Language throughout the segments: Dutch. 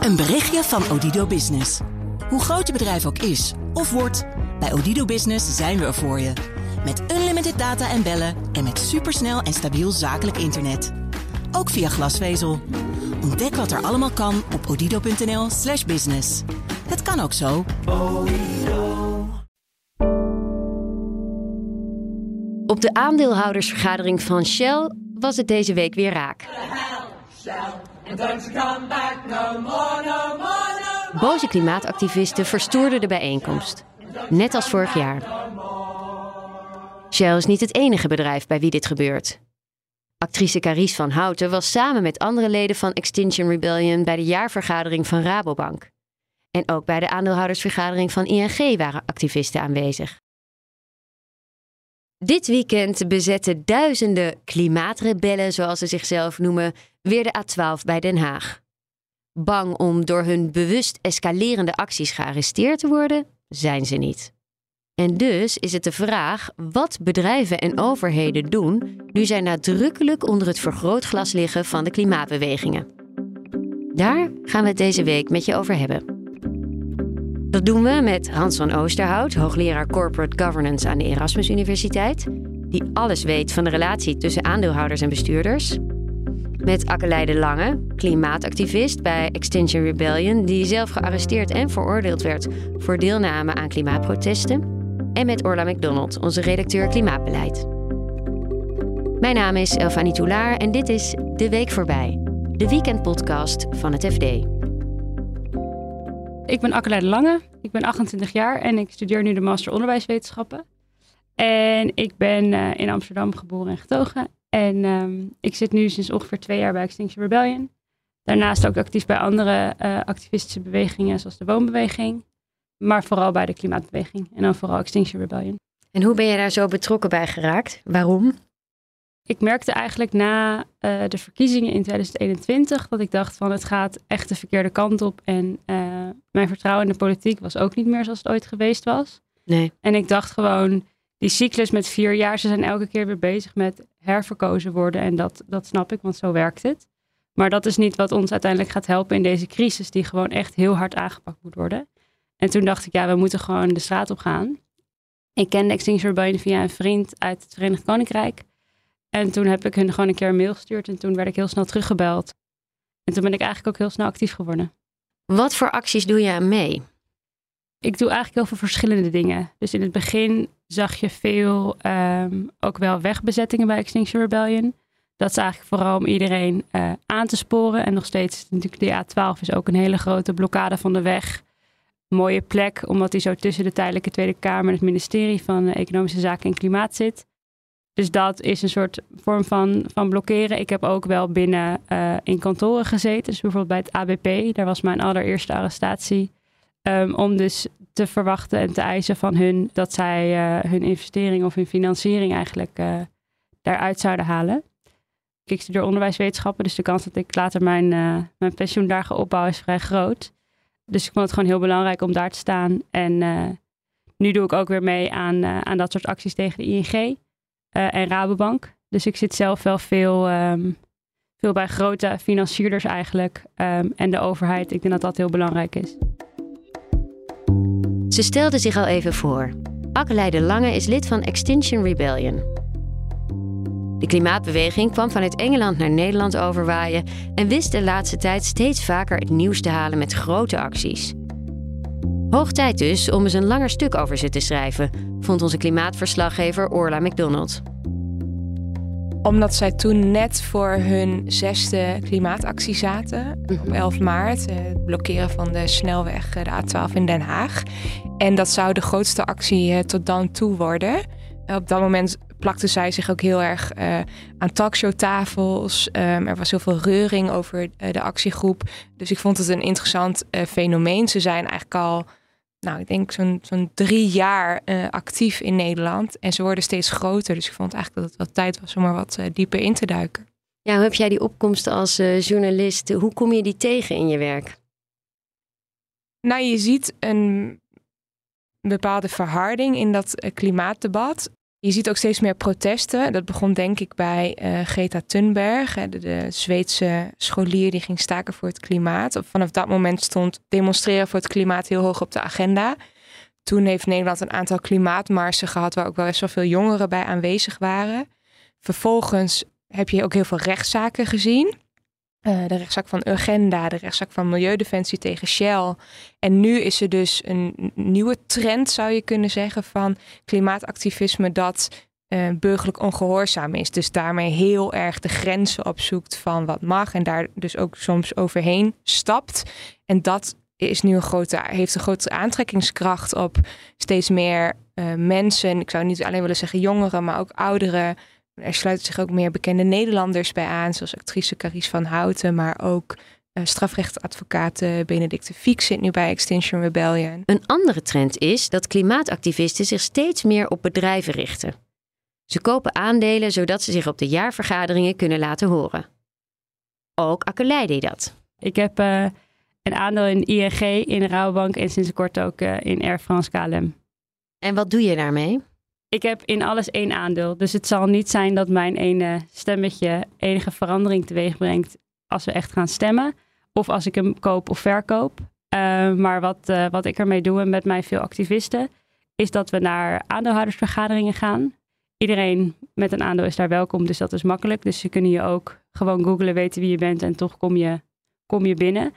Een berichtje van Odido Business. Hoe groot je bedrijf ook is of wordt, bij Odido Business zijn we er voor je. Met unlimited data en bellen en met supersnel en stabiel zakelijk internet. Ook via glasvezel. Ontdek wat er allemaal kan op odido.nl/slash business. Het kan ook zo. Op de aandeelhoudersvergadering van Shell was het deze week weer raak. Boze klimaatactivisten verstoorden de bijeenkomst. Net als vorig jaar. Shell is niet het enige bedrijf bij wie dit gebeurt. Actrice Carice van Houten was samen met andere leden van Extinction Rebellion bij de jaarvergadering van Rabobank. En ook bij de aandeelhoudersvergadering van ING waren activisten aanwezig. Dit weekend bezetten duizenden klimaatrebellen, zoals ze zichzelf noemen, weer de A12 bij Den Haag. Bang om door hun bewust escalerende acties gearresteerd te worden, zijn ze niet. En dus is het de vraag wat bedrijven en overheden doen nu zij nadrukkelijk onder het vergrootglas liggen van de klimaatbewegingen. Daar gaan we het deze week met je over hebben. Dat doen we met Hans van Oosterhout, hoogleraar Corporate Governance aan de Erasmus Universiteit, die alles weet van de relatie tussen aandeelhouders en bestuurders. Met Akkeleide Lange, klimaatactivist bij Extinction Rebellion, die zelf gearresteerd en veroordeeld werd voor deelname aan klimaatprotesten. En met Orla McDonald, onze redacteur klimaatbeleid. Mijn naam is Elfanie Toulaar en dit is De Week Voorbij, de weekendpodcast van het FD. Ik ben Akkeleide Lange, ik ben 28 jaar en ik studeer nu de Master Onderwijswetenschappen. En ik ben uh, in Amsterdam geboren en getogen. En um, ik zit nu sinds ongeveer twee jaar bij Extinction Rebellion. Daarnaast ook actief bij andere uh, activistische bewegingen, zoals de Woonbeweging. Maar vooral bij de Klimaatbeweging en dan vooral Extinction Rebellion. En hoe ben je daar zo betrokken bij geraakt? Waarom? Ik merkte eigenlijk na uh, de verkiezingen in 2021 dat ik dacht van het gaat echt de verkeerde kant op. En uh, mijn vertrouwen in de politiek was ook niet meer zoals het ooit geweest was. Nee. En ik dacht gewoon, die cyclus met vier jaar, ze zijn elke keer weer bezig met herverkozen worden. En dat, dat snap ik, want zo werkt het. Maar dat is niet wat ons uiteindelijk gaat helpen in deze crisis, die gewoon echt heel hard aangepakt moet worden. En toen dacht ik, ja, we moeten gewoon de straat op gaan. Ik kende Extinction via een vriend uit het Verenigd Koninkrijk. En toen heb ik hun gewoon een keer een mail gestuurd en toen werd ik heel snel teruggebeld. En toen ben ik eigenlijk ook heel snel actief geworden. Wat voor acties doe je mee? Ik doe eigenlijk heel veel verschillende dingen. Dus in het begin zag je veel um, ook wel wegbezettingen bij Extinction Rebellion. Dat is eigenlijk vooral om iedereen uh, aan te sporen. En nog steeds, natuurlijk de A12 is ook een hele grote blokkade van de weg. Mooie plek, omdat die zo tussen de tijdelijke Tweede Kamer en het ministerie van Economische Zaken en Klimaat zit. Dus dat is een soort vorm van, van blokkeren. Ik heb ook wel binnen uh, in kantoren gezeten. Dus bijvoorbeeld bij het ABP. Daar was mijn allereerste arrestatie. Um, om dus te verwachten en te eisen van hun dat zij uh, hun investering of hun financiering eigenlijk uh, daaruit zouden halen. Ik studeer onderwijswetenschappen, dus de kans dat ik later mijn, mijn pensioen daar ga opbouwen is vrij groot. Dus ik vond het gewoon heel belangrijk om daar te staan. En nu doe ik ook weer mee aan, aan dat soort acties tegen de ING. En Rabobank. Dus ik zit zelf wel veel, um, veel bij grote financierders eigenlijk. Um, en de overheid. Ik denk dat dat heel belangrijk is. Ze stelde zich al even voor. Akkeleide Lange is lid van Extinction Rebellion. De klimaatbeweging kwam vanuit Engeland naar Nederland overwaaien en wist de laatste tijd steeds vaker het nieuws te halen met grote acties. Hoog tijd dus om eens een langer stuk over ze te schrijven, vond onze klimaatverslaggever Orla McDonald. Omdat zij toen net voor hun zesde klimaatactie zaten, op 11 maart, het blokkeren van de snelweg, de A12 in Den Haag. En dat zou de grootste actie tot dan toe worden. Op dat moment plakte zij zich ook heel erg uh, aan talkshowtafels. Um, er was heel veel reuring over uh, de actiegroep. Dus ik vond het een interessant uh, fenomeen. Ze zijn eigenlijk al nou, ik denk zo'n zo'n drie jaar uh, actief in Nederland. En ze worden steeds groter. Dus ik vond eigenlijk dat het wel tijd was om er wat uh, dieper in te duiken. Ja, hoe heb jij die opkomst als uh, journalist? Hoe kom je die tegen in je werk? Nou, je ziet een bepaalde verharding in dat klimaatdebat. Je ziet ook steeds meer protesten. Dat begon denk ik bij uh, Greta Thunberg, de, de, Zweedse scholier die ging staken voor het klimaat. Vanaf dat moment stond demonstreren voor het klimaat heel hoog op de agenda. Toen heeft Nederland een aantal klimaatmarsen gehad waar ook wel best wel veel jongeren bij aanwezig waren. Vervolgens heb je ook heel veel rechtszaken gezien. Uh, de rechtszaak van Urgenda, de rechtszaak van Milieudefensie tegen Shell. En nu is er dus een nieuwe trend, zou je kunnen zeggen, van klimaatactivisme dat uh, burgerlijk ongehoorzaam is. Dus daarmee heel erg de grenzen opzoekt van wat mag en daar dus ook soms overheen stapt. En dat is nu een grote, heeft een grote aantrekkingskracht op steeds meer uh, mensen. Ik zou niet alleen willen zeggen jongeren, maar ook ouderen er sluiten zich ook meer bekende Nederlanders bij aan, zoals actrice Carice van Houten, maar ook uh, strafrechtadvocaat Benedicte Fiek zit nu bij Extinction Rebellion. Een andere trend is dat klimaatactivisten zich steeds meer op bedrijven richten. Ze kopen aandelen zodat ze zich op de jaarvergaderingen kunnen laten horen. Ook Akkelei deed dat. Ik heb uh, een aandeel in ING, in Rabobank en sinds kort ook uh, in Air France KLM. En wat doe je daarmee? Ik heb in alles één aandeel. Dus het zal niet zijn dat mijn ene stemmetje enige verandering teweeg brengt als we echt gaan stemmen. Of als ik hem koop of verkoop. Uh, maar wat, uh, wat ik ermee doe en met mij veel activisten, is dat we naar aandeelhoudersvergaderingen gaan. Iedereen met een aandeel is daar welkom, dus dat is makkelijk. Dus ze kunnen je ook gewoon googlen, weten wie je bent en toch kom je, kom je binnen.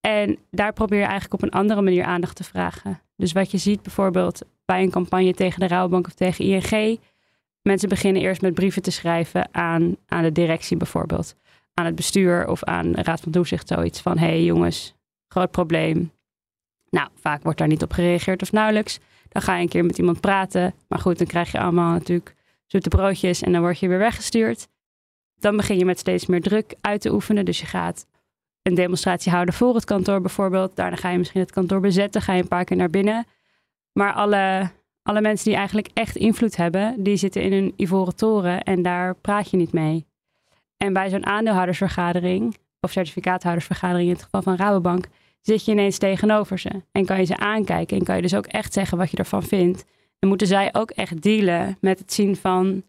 En daar probeer je eigenlijk op een andere manier aandacht te vragen. Dus wat je ziet bijvoorbeeld bij een campagne tegen de Rouwbank of tegen ING. Mensen beginnen eerst met brieven te schrijven aan, aan de directie bijvoorbeeld. Aan het bestuur of aan de Raad van Toezicht zoiets van... hé hey jongens, groot probleem. Nou, vaak wordt daar niet op gereageerd of nauwelijks. Dan ga je een keer met iemand praten. Maar goed, dan krijg je allemaal natuurlijk zoete broodjes en dan word je weer weggestuurd. Dan begin je met steeds meer druk uit te oefenen. Dus je gaat een demonstratie houden voor het kantoor bijvoorbeeld. Daarna ga je misschien het kantoor bezetten, ga je een paar keer naar binnen. Maar alle, alle mensen die eigenlijk echt invloed hebben, die zitten in een ivoren toren en daar praat je niet mee. En bij zo'n aandeelhoudersvergadering, of certificaathoudersvergadering in het geval van Rabobank, zit je ineens tegenover ze. En kan je ze aankijken en kan je dus ook echt zeggen wat je ervan vindt. En moeten zij ook echt dealen met het zien van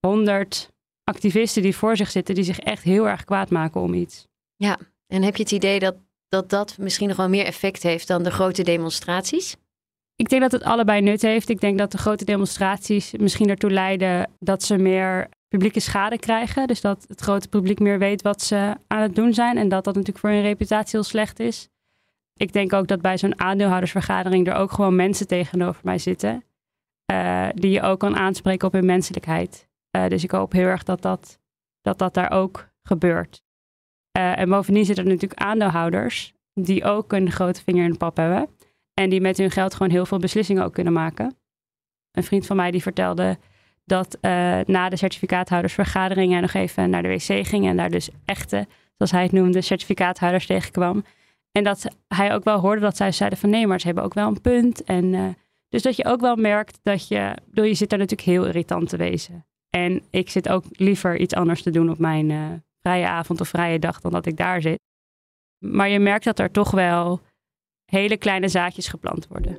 honderd activisten die voor zich zitten, die zich echt heel erg kwaad maken om iets. Ja, en heb je het idee dat dat, dat misschien nog wel meer effect heeft dan de grote demonstraties? Ik denk dat het allebei nut heeft. Ik denk dat de grote demonstraties misschien ertoe leiden dat ze meer publieke schade krijgen. Dus dat het grote publiek meer weet wat ze aan het doen zijn. En dat dat natuurlijk voor hun reputatie heel slecht is. Ik denk ook dat bij zo'n aandeelhoudersvergadering er ook gewoon mensen tegenover mij zitten. Uh, die je ook kan aanspreken op hun menselijkheid. Uh, dus ik hoop heel erg dat dat, dat, dat daar ook gebeurt. Uh, en bovendien zitten er natuurlijk aandeelhouders die ook een grote vinger in de pap hebben. En die met hun geld gewoon heel veel beslissingen ook kunnen maken. Een vriend van mij die vertelde dat uh, na de certificaathoudersvergaderingen nog even naar de wc ging en daar dus echte, zoals hij het noemde, certificaathouders tegenkwam. En dat hij ook wel hoorde dat zij zeiden van nee, maar ze hebben ook wel een punt. En uh, dus dat je ook wel merkt dat je, bedoel, je zit daar natuurlijk heel irritant te wezen. En ik zit ook liever iets anders te doen op mijn uh, vrije avond of vrije dag dan dat ik daar zit. Maar je merkt dat er toch wel hele kleine zaadjes geplant worden.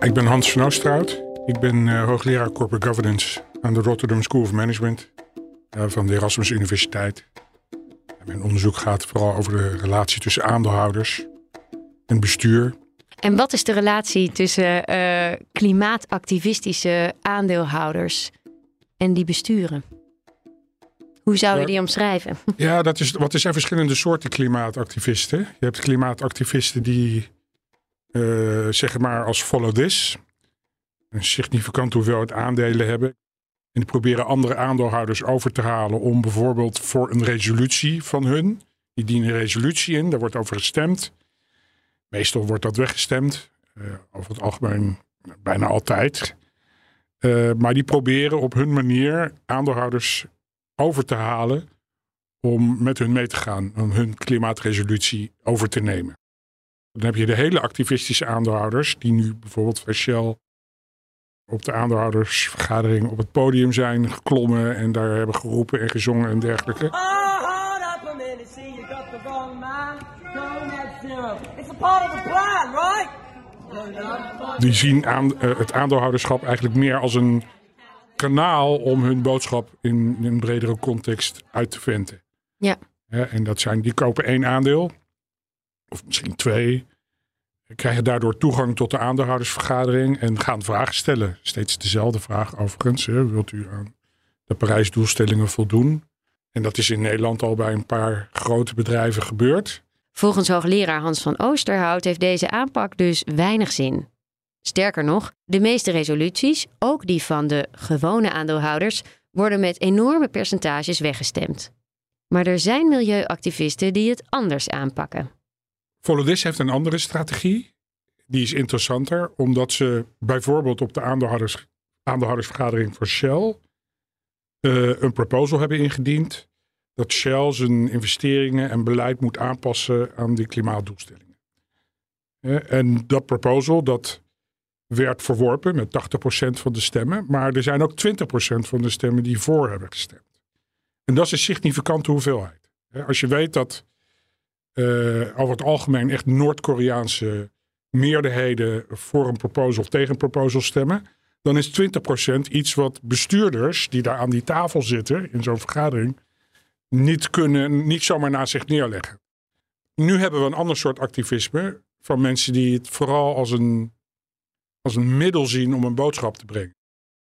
Ik ben Hans van Oosterhout. Ik ben uh, hoogleraar Corporate Governance aan de Rotterdam School of Management uh, van de Erasmus Universiteit. Mijn onderzoek gaat vooral over de relatie tussen aandeelhouders en bestuur. En wat is de relatie tussen uh, klimaatactivistische aandeelhouders en die besturen? Hoe zou je die omschrijven? Ja, dat is, wat er zijn verschillende soorten klimaatactivisten. Je hebt klimaatactivisten die uh, zeg maar als follow this een significante hoeveelheid aandelen hebben. En die proberen andere aandeelhouders over te halen om bijvoorbeeld voor een resolutie van hun. Die dienen een resolutie in, daar wordt over gestemd. Meestal wordt dat weggestemd. Uh, over het algemeen bijna altijd. Uh, maar die proberen op hun manier aandeelhouders over te halen om met hun mee te gaan, om hun klimaatresolutie over te nemen. Dan heb je de hele activistische aandeelhouders, die nu bijvoorbeeld bij Shell op de aandeelhoudersvergadering op het podium zijn geklommen en daar hebben geroepen en gezongen en dergelijke. Die zien aan, eh, het aandeelhouderschap eigenlijk meer als een kanaal om hun boodschap in, een bredere context uit te venten. Ja. en dat zijn, die kopen één aandeel, of misschien twee, krijgen daardoor toegang tot de aandeelhoudersvergadering en gaan vragen stellen. Steeds dezelfde vraag overigens. Hè. Wilt u aan de Parijsdoelstellingen voldoen? En dat is in Nederland al bij een paar grote bedrijven gebeurd. Volgens hoogleraar Hans van Oosterhout heeft deze aanpak dus weinig zin. Sterker nog, de meeste resoluties, ook die van de gewone aandeelhouders, worden met enorme percentages weggestemd. Maar er zijn milieuactivisten die het anders aanpakken. Volodis heeft een andere strategie. Die is interessanter, omdat ze bijvoorbeeld op de aandeelhouders, aandeelhoudersvergadering voor Shell uh, een proposal hebben ingediend dat Shell zijn investeringen en beleid moet aanpassen aan die klimaatdoelstellingen. Uh, en dat proposal dat werd verworpen met 80% van de stemmen, maar er zijn ook 20% van de stemmen die voor hebben gestemd. En dat is een significante hoeveelheid. Als je weet dat uh, over het algemeen echt Noord-Koreaanse meerderheden voor een proposal of tegen een proposal stemmen, dan is 20% iets wat bestuurders die daar aan die tafel zitten in zo'n vergadering niet kunnen, niet zomaar naast zich neerleggen. Nu hebben we een ander soort activisme van mensen die het vooral als een, als een middel zien om een boodschap te brengen.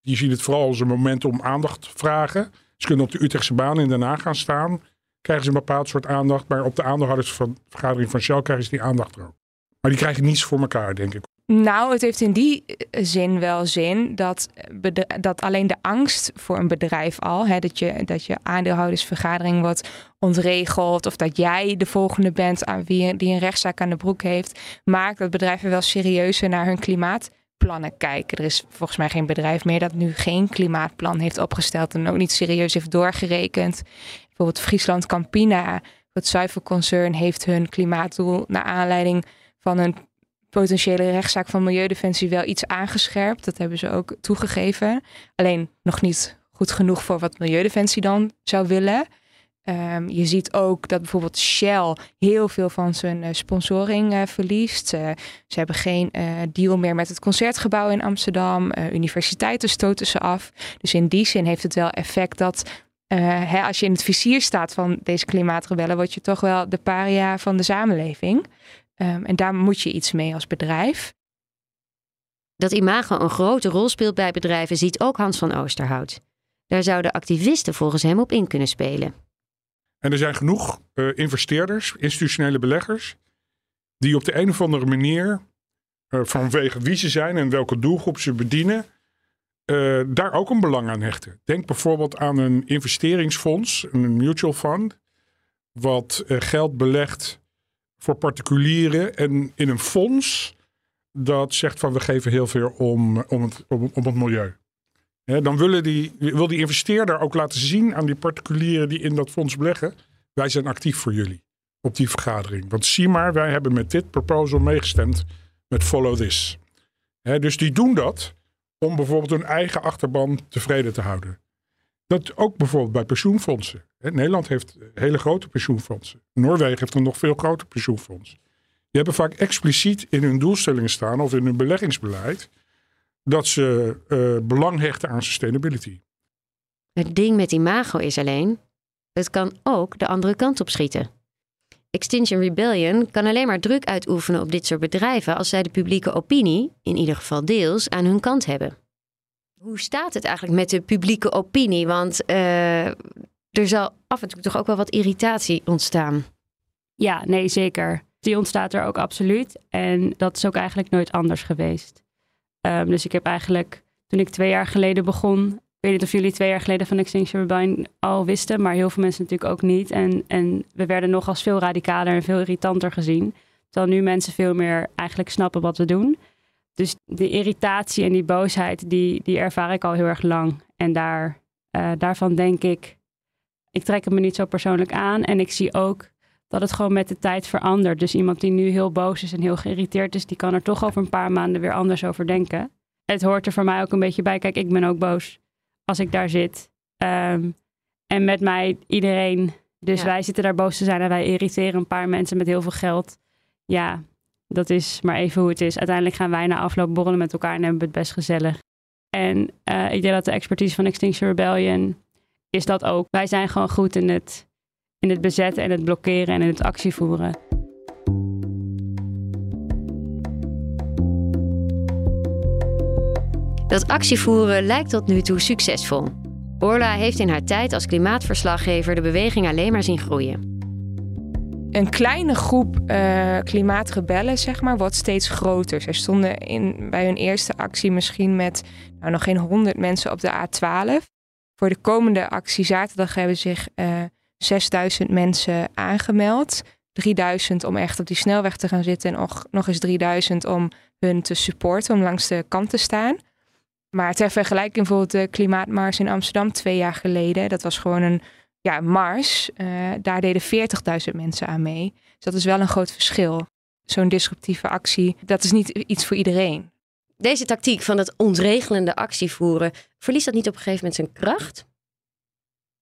Die zien het vooral als een moment om aandacht vragen. Ze kunnen op de Utrechtse baan in Haag gaan staan. Krijgen ze een bepaald soort aandacht. Maar op de aandeelhoudersvergadering van Shell krijgen ze die aandacht er ook. Maar die krijgen niets voor elkaar, denk ik. Nou, het heeft in die eh, zin wel zin dat, dat alleen de angst voor een bedrijf al, hè, dat, je, dat je aandeelhoudersvergadering wordt ontregeld of dat jij de volgende bent aan wie die een rechtszaak aan de broek heeft, maakt dat bedrijven wel serieuzer naar hun klimaatplannen kijken. Er is volgens mij geen bedrijf meer dat nu geen klimaatplan heeft opgesteld en ook niet serieus heeft doorgerekend. Bijvoorbeeld Friesland Campina, het zuivelconcern, heeft hun klimaatdoel naar aanleiding van een potentiële rechtszaak van Milieudefensie wel iets aangescherpt. Dat hebben ze ook toegegeven. Alleen nog niet goed genoeg voor wat Milieudefensie dan zou willen. Ehm, je ziet ook dat bijvoorbeeld Shell heel veel van zijn uh, sponsoring uh, verliest. ze hebben geen deal meer met het concertgebouw in Amsterdam. universiteiten stoten ze af. Dus in die zin heeft het wel effect dat hè, als je in het vizier staat van deze klimaatrebellen, word je toch wel de paria van de samenleving. Um, en daar moet je iets mee als bedrijf. Dat imago een grote rol speelt bij bedrijven ziet ook Hans van Oosterhout. Daar zouden activisten volgens hem op in kunnen spelen. En er zijn genoeg uh, investeerders, institutionele beleggers, die op de een of andere manier, uh, vanwege wie ze zijn en welke doelgroep ze bedienen, uh, daar ook een belang aan hechten. Denk bijvoorbeeld aan een investeringsfonds, een mutual fund, wat geld belegt voor particulieren en in een fonds dat zegt van we geven heel veel om, om, het, om het milieu. Dan willen die, wil die investeerder ook laten zien aan die particulieren die in dat fonds beleggen. Wij zijn actief voor jullie op die vergadering. Want zie maar, wij hebben met dit proposal meegestemd met Follow This. dus die doen dat om bijvoorbeeld hun eigen achterban tevreden te houden. Dat ook bijvoorbeeld bij pensioenfondsen. Nederland heeft hele grote pensioenfondsen. Noorwegen heeft een nog veel groter pensioenfonds. Die hebben vaak expliciet in hun doelstellingen staan of in hun beleggingsbeleid dat ze uh, belang hechten aan sustainability. Het ding met imago is alleen, het kan ook de andere kant op schieten. Extinction Rebellion kan alleen maar druk uitoefenen op dit soort bedrijven als zij de publieke opinie, in ieder geval deels, aan hun kant hebben. Hoe staat het eigenlijk met de publieke opinie? Want uh, er zal af en toe toch ook wel wat irritatie ontstaan. Ja, nee, zeker. Die ontstaat er ook absoluut. En dat is ook eigenlijk nooit anders geweest. Um, dus ik heb eigenlijk, toen ik twee jaar geleden begon, ik weet niet of jullie twee jaar geleden van Extinction Rebellion al wisten, maar heel veel mensen natuurlijk ook niet. En, en we werden nog als veel radicaler en veel irritanter gezien. Terwijl nu mensen veel meer eigenlijk snappen wat we doen. Dus die irritatie en die boosheid, die, die ervaar ik al heel erg lang. En daar, uh, daarvan denk ik, ik trek het me niet zo persoonlijk aan. En ik zie ook dat het gewoon met de tijd verandert. Dus iemand die nu heel boos is en heel geïrriteerd is, die kan er toch over een paar maanden weer anders over denken. Het hoort er voor mij ook een beetje bij. Kijk, ik ben ook boos als ik daar zit. Um, en met mij iedereen. Dus wij zitten daar boos te zijn en wij irriteren een paar mensen met heel veel geld. Ja, dat is maar even hoe het is. Uiteindelijk gaan wij na afloop borrelen met elkaar en hebben we het best gezellig. En uh, ik denk dat de expertise van Extinction Rebellion is dat ook. Wij zijn gewoon goed in het, in het bezetten en het blokkeren en in het actievoeren. Dat actievoeren lijkt tot nu toe succesvol. Orla heeft in haar tijd als klimaatverslaggever de beweging alleen maar zien groeien. Een kleine groep uh, klimaatrebellen, zeg maar, wordt steeds groter. Zij stonden in, bij hun eerste actie misschien met nou, nog geen honderd mensen op de A12. Voor de komende actie zaterdag hebben zich uh, eh, 6000 mensen aangemeld. 3000 om echt op die snelweg te gaan zitten en nog, nog eens 3000 om hun te supporten, om langs de kant te staan. Maar ter vergelijking bijvoorbeeld de klimaatmars in Amsterdam twee jaar geleden. Dat was gewoon een ja, mars. Uh, daar deden 40.000 mensen aan mee. Dus dat is wel een groot verschil. Zo'n disruptieve actie, dat is niet iets voor iedereen. Deze tactiek van het ontregelende actievoeren, verliest dat niet op een gegeven moment zijn kracht?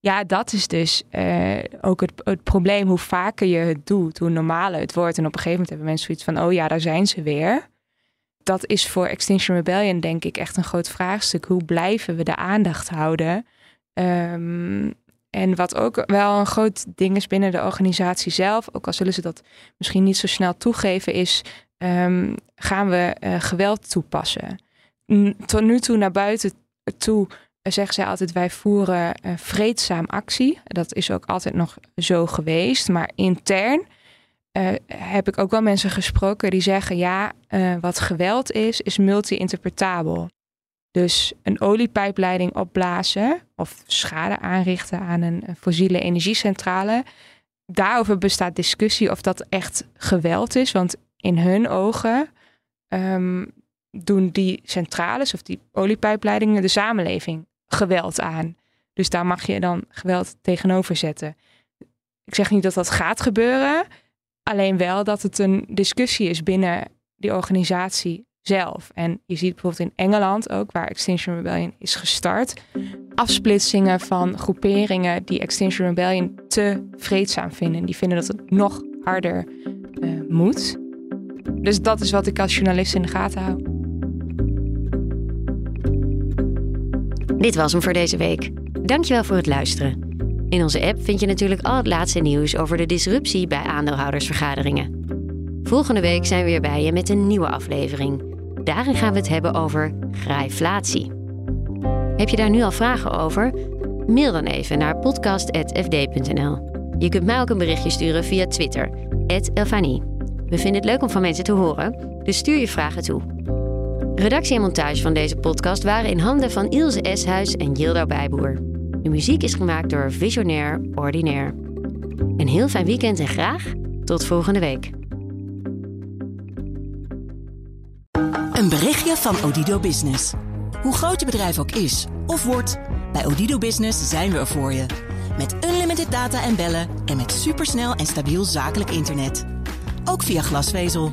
Ja, dat is dus uh, ook het, het, probleem. Hoe vaker je het doet, hoe normaler het wordt. En op een gegeven moment hebben mensen zoiets van: oh ja, daar zijn ze weer dat is voor Extinction Rebellion denk ik echt een groot vraagstuk. Hoe blijven we de aandacht houden? Um, en wat ook wel een groot ding is binnen de organisatie zelf, ook al zullen ze dat misschien niet zo snel toegeven, is um, gaan we uh, geweld toepassen. Tot nu toe naar buiten toe zeggen zij altijd wij voeren vreedzaam actie. Dat is ook altijd nog zo geweest, maar intern uh, heb ik ook wel mensen gesproken die zeggen: ja, uh, wat geweld is, is multi-interpretabel. Dus een oliepijpleiding opblazen of schade aanrichten aan een, fossiele energiecentrale. Daarover bestaat discussie of dat echt geweld is. Want in hun ogen um, doen die centrales of die oliepijpleidingen de samenleving geweld aan. Dus daar mag je dan geweld tegenover zetten. Ik zeg niet dat dat gaat gebeuren. Alleen wel dat het een discussie is binnen die organisatie zelf. En je ziet bijvoorbeeld in Engeland ook, waar Extinction Rebellion is gestart, afsplitsingen van groeperingen die Extinction Rebellion te vreedzaam vinden. Die vinden dat het nog harder uh, moet. Dus dat is wat ik als journalist in de gaten hou. Dit was hem voor deze week. Dankjewel voor het luisteren. In onze app vind je natuurlijk al het laatste nieuws over de disruptie bij aandeelhoudersvergaderingen. Volgende week zijn we weer bij je met een nieuwe aflevering. Daarin gaan we het hebben over grijflatie. Heb je daar nu al vragen over? Mail dan even naar podcast.fd.nl. Je kunt mij ook een berichtje sturen via Twitter, Elfanie. We vinden het leuk om van mensen te horen, dus stuur je vragen toe. Redactie en montage van deze podcast waren in handen van Ilse Eshuis en Jildo Bijboer. De muziek is gemaakt door Visionair Ordinaire. Een heel fijn weekend en graag tot volgende week. Een berichtje van Odido Business. Hoe groot je bedrijf ook is of wordt, bij Odido Business zijn we er voor je. Met unlimited data en bellen en met supersnel en stabiel zakelijk internet. Ook via glasvezel.